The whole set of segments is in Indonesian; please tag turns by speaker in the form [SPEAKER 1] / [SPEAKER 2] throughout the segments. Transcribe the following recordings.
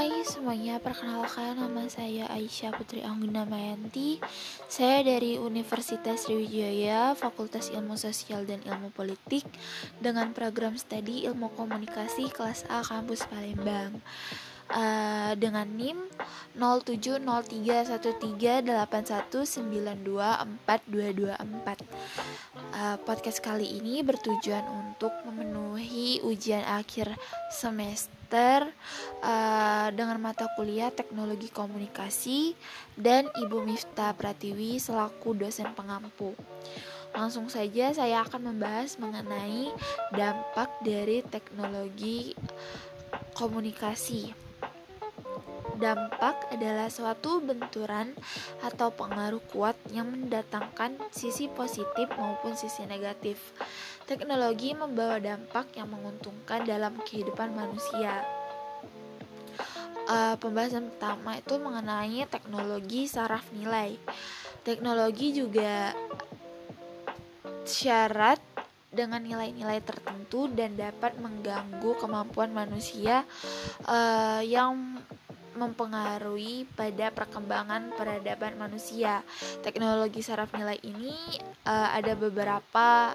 [SPEAKER 1] Hai semuanya, perkenalkan nama saya Aisyah Putri Angguna Mayanti. Saya dari Universitas Sriwijaya, Fakultas Ilmu Sosial dan Ilmu Politik Dengan program studi Ilmu Komunikasi kelas A Kampus Palembang uh, Dengan NIM 07331381922424 uh, Podcast kali ini bertujuan untuk memenuhi ujian akhir semester uh, dengan mata kuliah Teknologi Komunikasi dan Ibu Mifta Pratiwi selaku dosen pengampu. Langsung saja saya akan membahas mengenai dampak dari teknologi komunikasi. Dampak adalah suatu benturan atau pengaruh kuat yang mendatangkan sisi positif maupun sisi negatif. Teknologi membawa dampak yang menguntungkan dalam kehidupan manusia. Uh, pembahasan pertama itu mengenai teknologi saraf nilai. Teknologi juga syarat dengan nilai-nilai tertentu dan dapat mengganggu kemampuan manusia uh, yang mempengaruhi pada perkembangan peradaban manusia. Teknologi saraf nilai ini uh, ada beberapa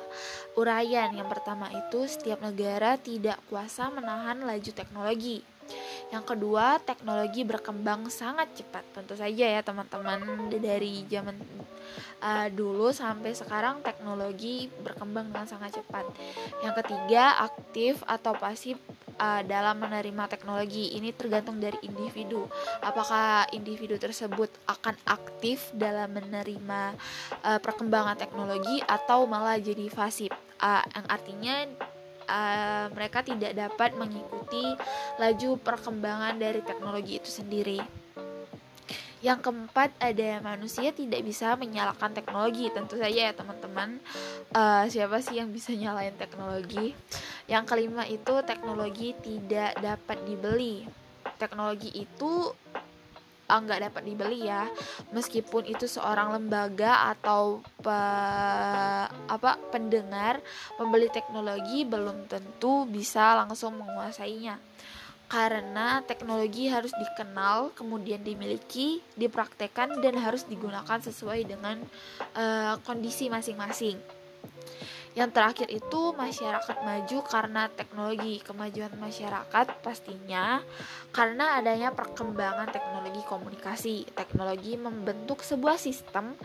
[SPEAKER 1] uraian. Yang pertama itu setiap negara tidak kuasa menahan laju teknologi. Yang kedua, teknologi berkembang sangat cepat. Tentu saja ya teman-teman dari zaman uh, dulu sampai sekarang teknologi berkembang dengan sangat cepat. Yang ketiga, aktif atau pasif uh, dalam menerima teknologi. Ini tergantung dari individu. Apakah individu tersebut akan aktif dalam menerima uh, perkembangan teknologi atau malah jadi pasif. Uh, yang artinya uh, mereka tidak dapat mengikuti laju perkembangan dari teknologi itu sendiri. Yang keempat ada manusia tidak bisa menyalakan teknologi. Tentu saja ya teman-teman. Uh, siapa sih yang bisa nyalain teknologi? Yang kelima itu teknologi tidak dapat dibeli. Teknologi itu uh, nggak dapat dibeli ya meskipun itu seorang lembaga atau pe, apa pendengar membeli teknologi belum tentu bisa langsung menguasainya karena teknologi harus dikenal, kemudian dimiliki, dipraktekkan, dan harus digunakan sesuai dengan uh, kondisi masing-masing. Yang terakhir itu masyarakat maju karena teknologi kemajuan masyarakat pastinya karena adanya perkembangan teknologi komunikasi. Teknologi membentuk sebuah sistem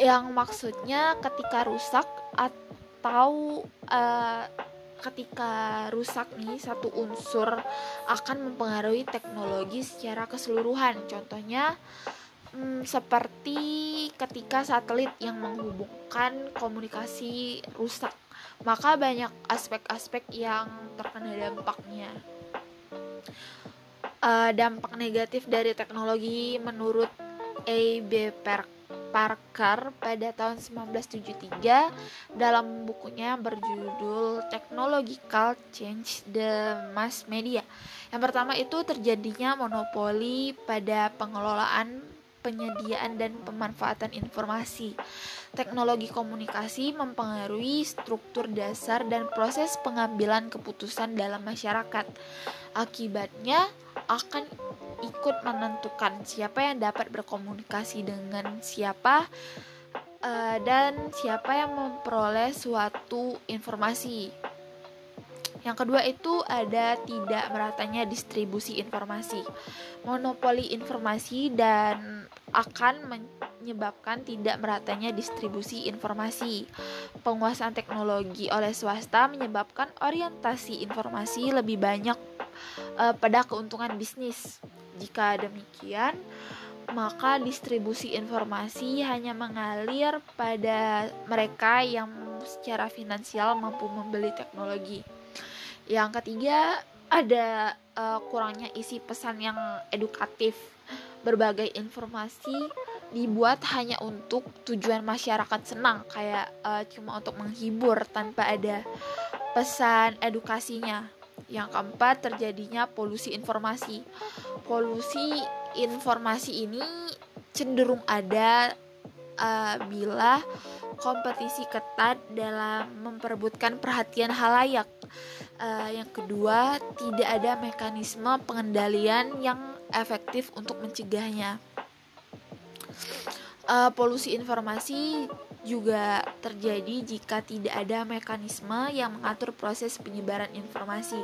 [SPEAKER 1] yang maksudnya ketika rusak atau uh, ketika rusak nih satu unsur akan mempengaruhi teknologi secara keseluruhan. Contohnya hmm, seperti ketika satelit yang menghubungkan komunikasi rusak, maka banyak aspek-aspek yang terkena dampaknya. Uh, dampak negatif dari teknologi menurut A.B. Perk Parker pada tahun 1973 dalam bukunya berjudul Technological Change the Mass Media. Yang pertama itu terjadinya monopoli pada pengelolaan penyediaan dan pemanfaatan informasi. Teknologi komunikasi mempengaruhi struktur dasar dan proses pengambilan keputusan dalam masyarakat. Akibatnya akan ikut menentukan siapa yang dapat berkomunikasi dengan siapa uh, dan siapa yang memperoleh suatu informasi. Yang kedua itu ada tidak meratanya distribusi informasi. Monopoli informasi dan akan menyebabkan tidak meratanya distribusi informasi. Penguasaan teknologi oleh swasta menyebabkan orientasi informasi lebih banyak uh, pada keuntungan bisnis. Jika demikian, maka distribusi informasi hanya mengalir pada mereka yang secara finansial mampu membeli teknologi. Yang ketiga, ada uh, kurangnya isi pesan yang edukatif. Berbagai informasi dibuat hanya untuk tujuan masyarakat senang, kayak uh, cuma untuk menghibur tanpa ada pesan edukasinya. Yang keempat, terjadinya polusi informasi. Polusi informasi ini cenderung ada uh, bila kompetisi ketat dalam memperebutkan perhatian halayak. Uh, yang kedua, tidak ada mekanisme pengendalian yang efektif untuk mencegahnya. Uh, polusi informasi juga terjadi jika tidak ada mekanisme yang mengatur proses penyebaran informasi.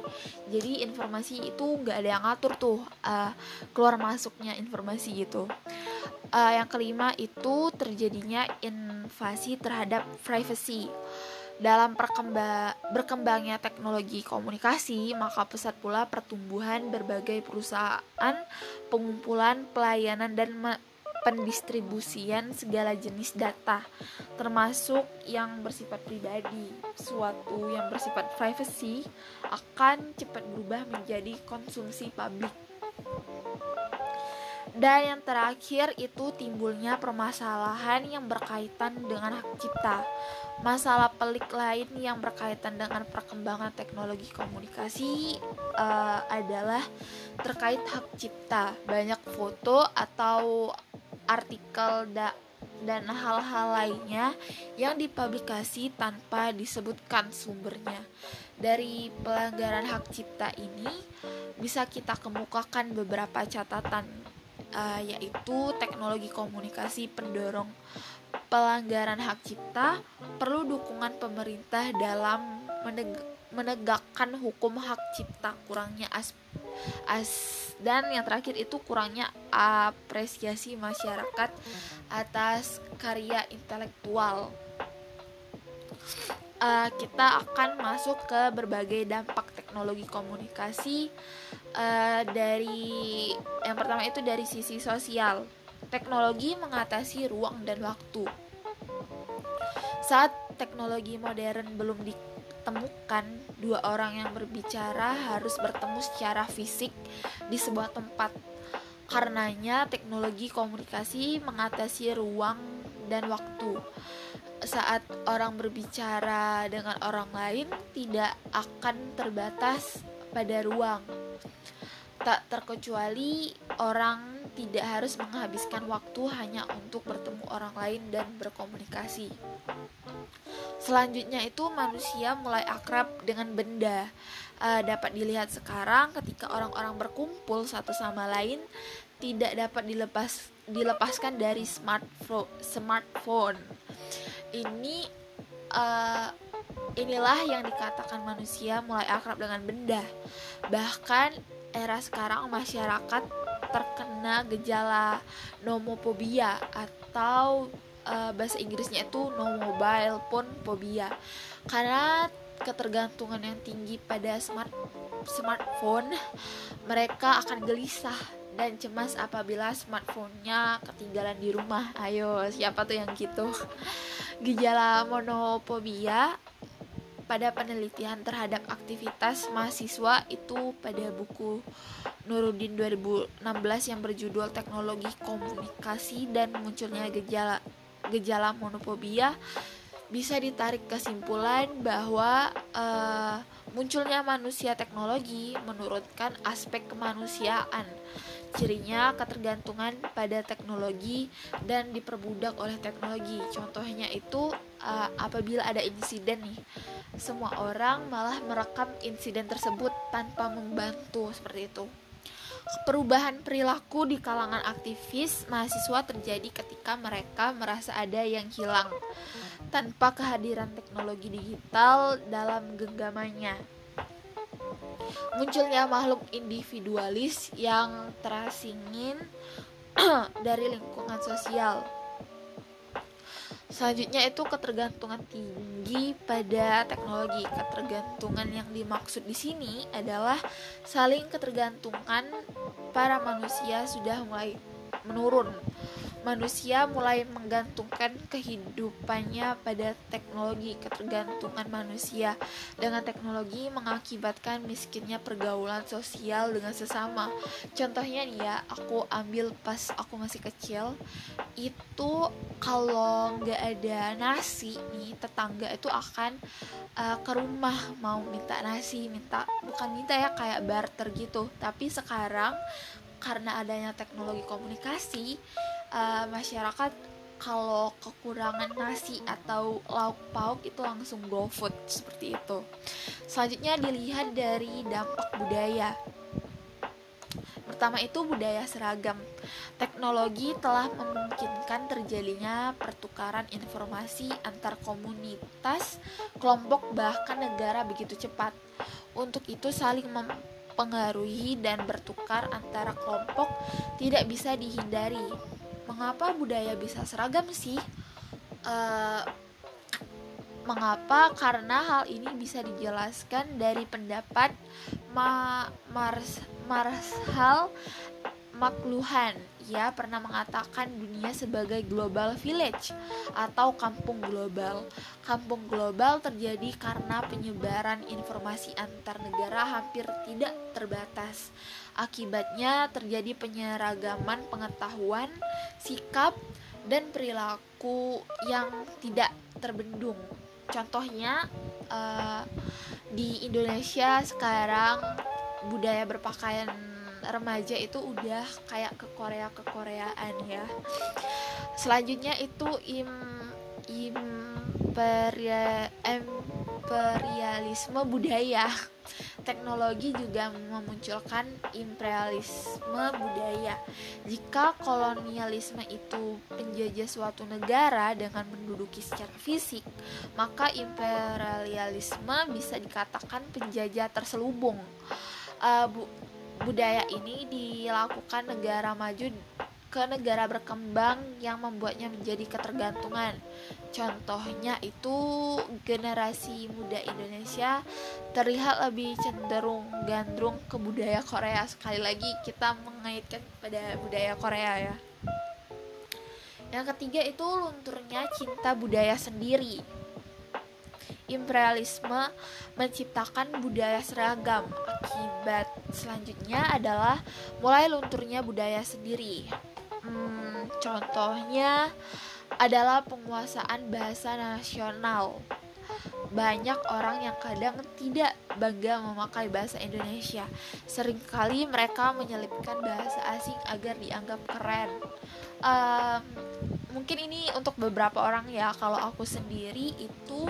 [SPEAKER 1] Jadi informasi itu nggak ada yang ngatur tuh uh, keluar masuknya informasi gitu. Uh, yang kelima itu terjadinya invasi terhadap privacy. Dalam perkemba berkembangnya teknologi komunikasi, maka pesat pula pertumbuhan berbagai perusahaan, pengumpulan, pelayanan, dan pendistribusian segala jenis data, termasuk yang bersifat pribadi. Suatu yang bersifat privacy akan cepat berubah menjadi konsumsi publik. Dan yang terakhir itu timbulnya permasalahan yang berkaitan dengan hak cipta. Masalah pelik lain yang berkaitan dengan perkembangan teknologi komunikasi uh, adalah terkait hak cipta. Banyak foto atau artikel da dan hal-hal lainnya yang dipublikasi tanpa disebutkan sumbernya. Dari pelanggaran hak cipta ini bisa kita kemukakan beberapa catatan uh, yaitu teknologi komunikasi pendorong pelanggaran hak cipta perlu dukungan pemerintah dalam meneg menegakkan hukum hak cipta kurangnya as, as dan yang terakhir itu kurangnya apresiasi masyarakat atas karya intelektual. Uh, kita akan masuk ke berbagai dampak teknologi komunikasi uh, dari yang pertama itu dari sisi sosial. Teknologi mengatasi ruang dan waktu. Saat teknologi modern belum di temukan dua orang yang berbicara harus bertemu secara fisik di sebuah tempat. Karenanya teknologi komunikasi mengatasi ruang dan waktu. Saat orang berbicara dengan orang lain tidak akan terbatas pada ruang. Tak terkecuali orang tidak harus menghabiskan waktu hanya untuk bertemu orang lain dan berkomunikasi. Selanjutnya itu manusia mulai akrab dengan benda. Uh, dapat dilihat sekarang ketika orang-orang berkumpul satu sama lain tidak dapat dilepas dilepaskan dari smartphone. Ini uh, inilah yang dikatakan manusia mulai akrab dengan benda. Bahkan era sekarang masyarakat terkena gejala nomophobia atau uh, bahasa Inggrisnya itu no mobile phone phobia karena ketergantungan yang tinggi pada smart smartphone mereka akan gelisah dan cemas apabila smartphone-nya ketinggalan di rumah. Ayo, siapa tuh yang gitu? Gejala monophobia pada penelitian terhadap aktivitas mahasiswa itu pada buku Nuruddin 2016 yang berjudul Teknologi Komunikasi dan munculnya gejala gejala monofobia bisa ditarik kesimpulan bahwa uh, munculnya manusia teknologi menurunkan aspek kemanusiaan. Cirinya ketergantungan pada teknologi dan diperbudak oleh teknologi. Contohnya itu uh, apabila ada insiden nih, semua orang malah merekam insiden tersebut tanpa membantu seperti itu. Perubahan perilaku di kalangan aktivis mahasiswa terjadi ketika mereka merasa ada yang hilang tanpa kehadiran teknologi digital dalam genggamannya. Munculnya makhluk individualis yang terasingin dari lingkungan sosial Selanjutnya itu ketergantungan tinggi pada teknologi. Ketergantungan yang dimaksud di sini adalah saling ketergantungan para manusia sudah mulai menurun manusia mulai menggantungkan kehidupannya pada teknologi. Ketergantungan manusia dengan teknologi mengakibatkan miskinnya pergaulan sosial dengan sesama. Contohnya nih ya, aku ambil pas aku masih kecil, itu kalau nggak ada nasi nih, tetangga itu akan uh, ke rumah mau minta nasi, minta bukan minta ya kayak barter gitu. Tapi sekarang karena adanya teknologi komunikasi uh, masyarakat kalau kekurangan nasi atau lauk pauk itu langsung go food seperti itu. Selanjutnya dilihat dari dampak budaya. Pertama itu budaya seragam. Teknologi telah memungkinkan terjadinya pertukaran informasi antar komunitas, kelompok bahkan negara begitu cepat. Untuk itu saling mempengaruhi dan bertukar antara kelompok tidak bisa dihindari mengapa budaya bisa seragam sih? Uh, mengapa? Karena hal ini bisa dijelaskan dari pendapat Ma Mars Marshall McLuhan ia pernah mengatakan dunia sebagai global village atau kampung global. Kampung global terjadi karena penyebaran informasi antar negara hampir tidak terbatas. Akibatnya terjadi penyeragaman pengetahuan, sikap, dan perilaku yang tidak terbendung. Contohnya uh, di Indonesia sekarang budaya berpakaian remaja itu udah kayak ke Korea ke Koreaan ya selanjutnya itu im imperia, imperialisme budaya teknologi juga memunculkan imperialisme budaya. Jika kolonialisme itu penjajah suatu negara dengan menduduki secara fisik, maka imperialisme bisa dikatakan penjajah terselubung. Uh, bu budaya ini dilakukan negara maju ke negara berkembang yang membuatnya menjadi ketergantungan. Contohnya itu generasi muda Indonesia terlihat lebih cenderung gandrung ke budaya Korea. Sekali lagi kita mengaitkan pada budaya Korea ya. Yang ketiga itu lunturnya cinta budaya sendiri imperialisme menciptakan budaya seragam. Akibat selanjutnya adalah mulai lunturnya budaya sendiri. Hmm, contohnya adalah penguasaan bahasa nasional. Banyak orang yang kadang tidak bangga memakai bahasa Indonesia. Seringkali mereka menyelipkan bahasa asing agar dianggap keren. Um, mungkin ini untuk beberapa orang ya. Kalau aku sendiri itu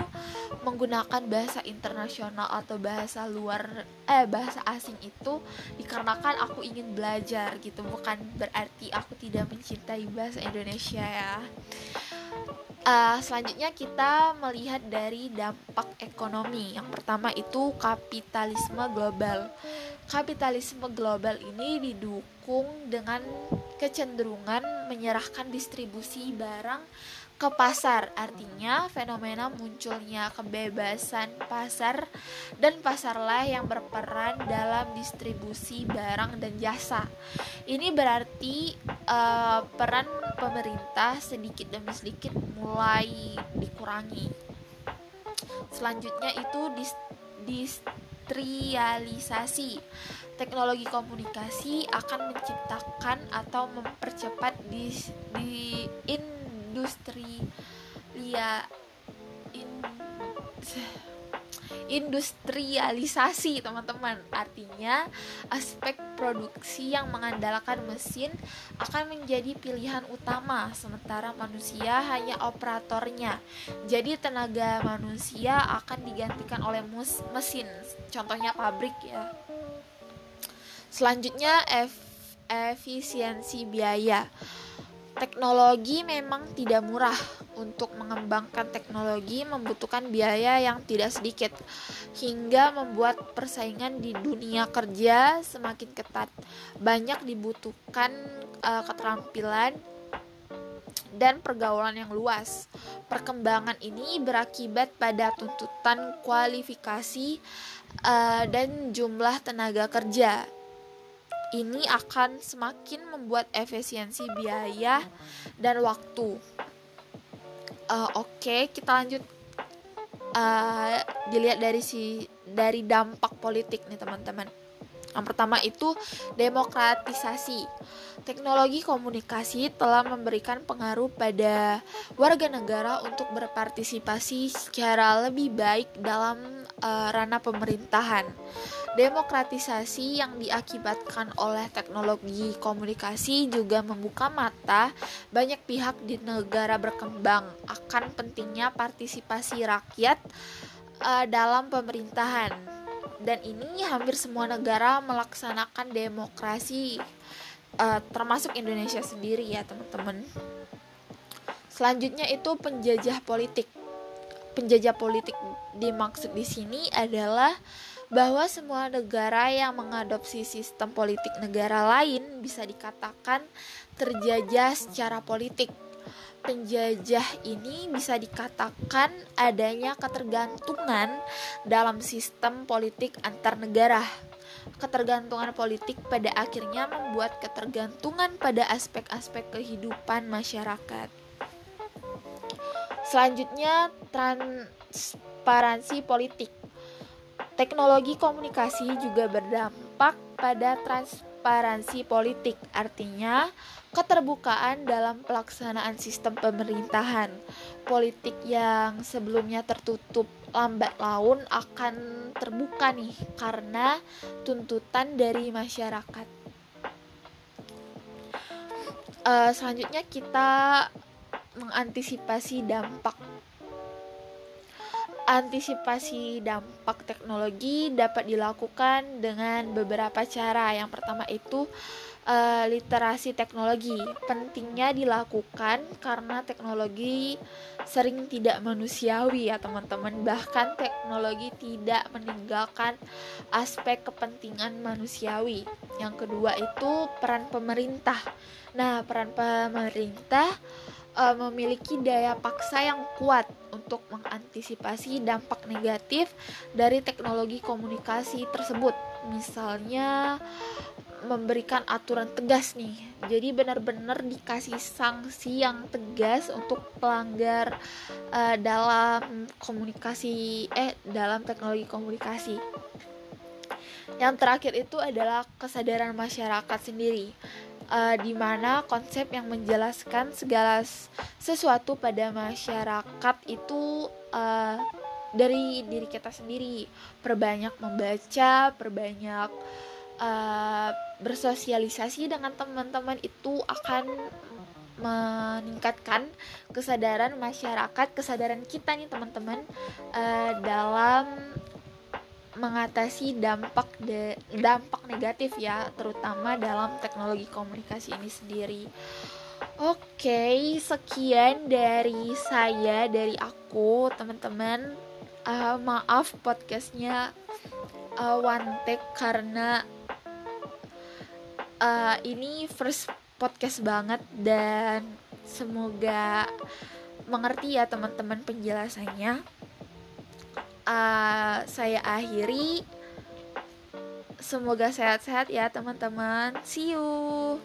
[SPEAKER 1] menggunakan bahasa internasional atau bahasa luar eh bahasa asing itu dikarenakan aku ingin belajar gitu. Bukan berarti aku tidak mencintai bahasa Indonesia ya. Uh, selanjutnya kita melihat dari dampak ekonomi. Yang pertama itu kapitalisme global. Kapitalisme global ini didukung dengan kecenderungan menyerahkan distribusi barang ke pasar. Artinya, fenomena munculnya kebebasan pasar dan pasarlah yang berperan dalam distribusi barang dan jasa. Ini berarti uh, peran pemerintah sedikit demi sedikit mulai dikurangi. Selanjutnya itu dis, dis industrialisasi. Teknologi komunikasi akan menciptakan atau mempercepat di, di industri ya in, industrialisasi teman-teman. Artinya aspek produksi yang mengandalkan mesin akan menjadi pilihan utama sementara manusia hanya operatornya. Jadi tenaga manusia akan digantikan oleh mesin. Contohnya pabrik ya. Selanjutnya efisiensi biaya Teknologi memang tidak murah. Untuk mengembangkan teknologi membutuhkan biaya yang tidak sedikit, hingga membuat persaingan di dunia kerja semakin ketat. Banyak dibutuhkan uh, keterampilan dan pergaulan yang luas. Perkembangan ini berakibat pada tuntutan kualifikasi uh, dan jumlah tenaga kerja ini akan semakin membuat efisiensi biaya dan waktu. Uh, Oke, okay, kita lanjut. Uh, dilihat dari si dari dampak politik nih teman-teman. Yang pertama itu demokratisasi. Teknologi komunikasi telah memberikan pengaruh pada warga negara untuk berpartisipasi secara lebih baik dalam uh, ranah pemerintahan Demokratisasi yang diakibatkan oleh teknologi komunikasi juga membuka mata banyak pihak di negara berkembang akan pentingnya partisipasi rakyat uh, dalam pemerintahan. Dan ini hampir semua negara melaksanakan demokrasi uh, termasuk Indonesia sendiri ya, teman-teman. Selanjutnya itu penjajah politik. Penjajah politik dimaksud di sini adalah bahwa semua negara yang mengadopsi sistem politik negara lain bisa dikatakan terjajah secara politik. Penjajah ini bisa dikatakan adanya ketergantungan dalam sistem politik antar negara. Ketergantungan politik pada akhirnya membuat ketergantungan pada aspek-aspek kehidupan masyarakat. Selanjutnya, transparansi politik Teknologi komunikasi juga berdampak pada transparansi politik, artinya keterbukaan dalam pelaksanaan sistem pemerintahan. Politik yang sebelumnya tertutup lambat laun akan terbuka nih karena tuntutan dari masyarakat. Uh, selanjutnya kita mengantisipasi dampak Antisipasi dampak teknologi dapat dilakukan dengan beberapa cara. Yang pertama itu uh, literasi teknologi. Pentingnya dilakukan karena teknologi sering tidak manusiawi ya teman-teman. Bahkan teknologi tidak meninggalkan aspek kepentingan manusiawi. Yang kedua itu peran pemerintah. Nah, peran pemerintah uh, memiliki daya paksa yang kuat untuk mengantisipasi dampak negatif dari teknologi komunikasi tersebut. Misalnya memberikan aturan tegas nih. Jadi benar-benar dikasih sanksi yang tegas untuk pelanggar uh, dalam komunikasi eh dalam teknologi komunikasi. Yang terakhir itu adalah kesadaran masyarakat sendiri uh, di mana konsep yang menjelaskan segala sesuatu pada masyarakat itu uh, dari diri kita sendiri. Perbanyak membaca perbanyak uh, bersosialisasi dengan teman-teman itu akan meningkatkan kesadaran masyarakat kesadaran kita nih teman-teman uh, dalam mengatasi dampak de, dampak negatif ya terutama dalam teknologi komunikasi ini sendiri. Oke, sekian dari saya dari aku teman-teman. Uh, maaf podcastnya uh, one take karena uh, ini first podcast banget dan semoga mengerti ya teman-teman penjelasannya uh, saya akhiri. Semoga sehat-sehat ya teman-teman. See you.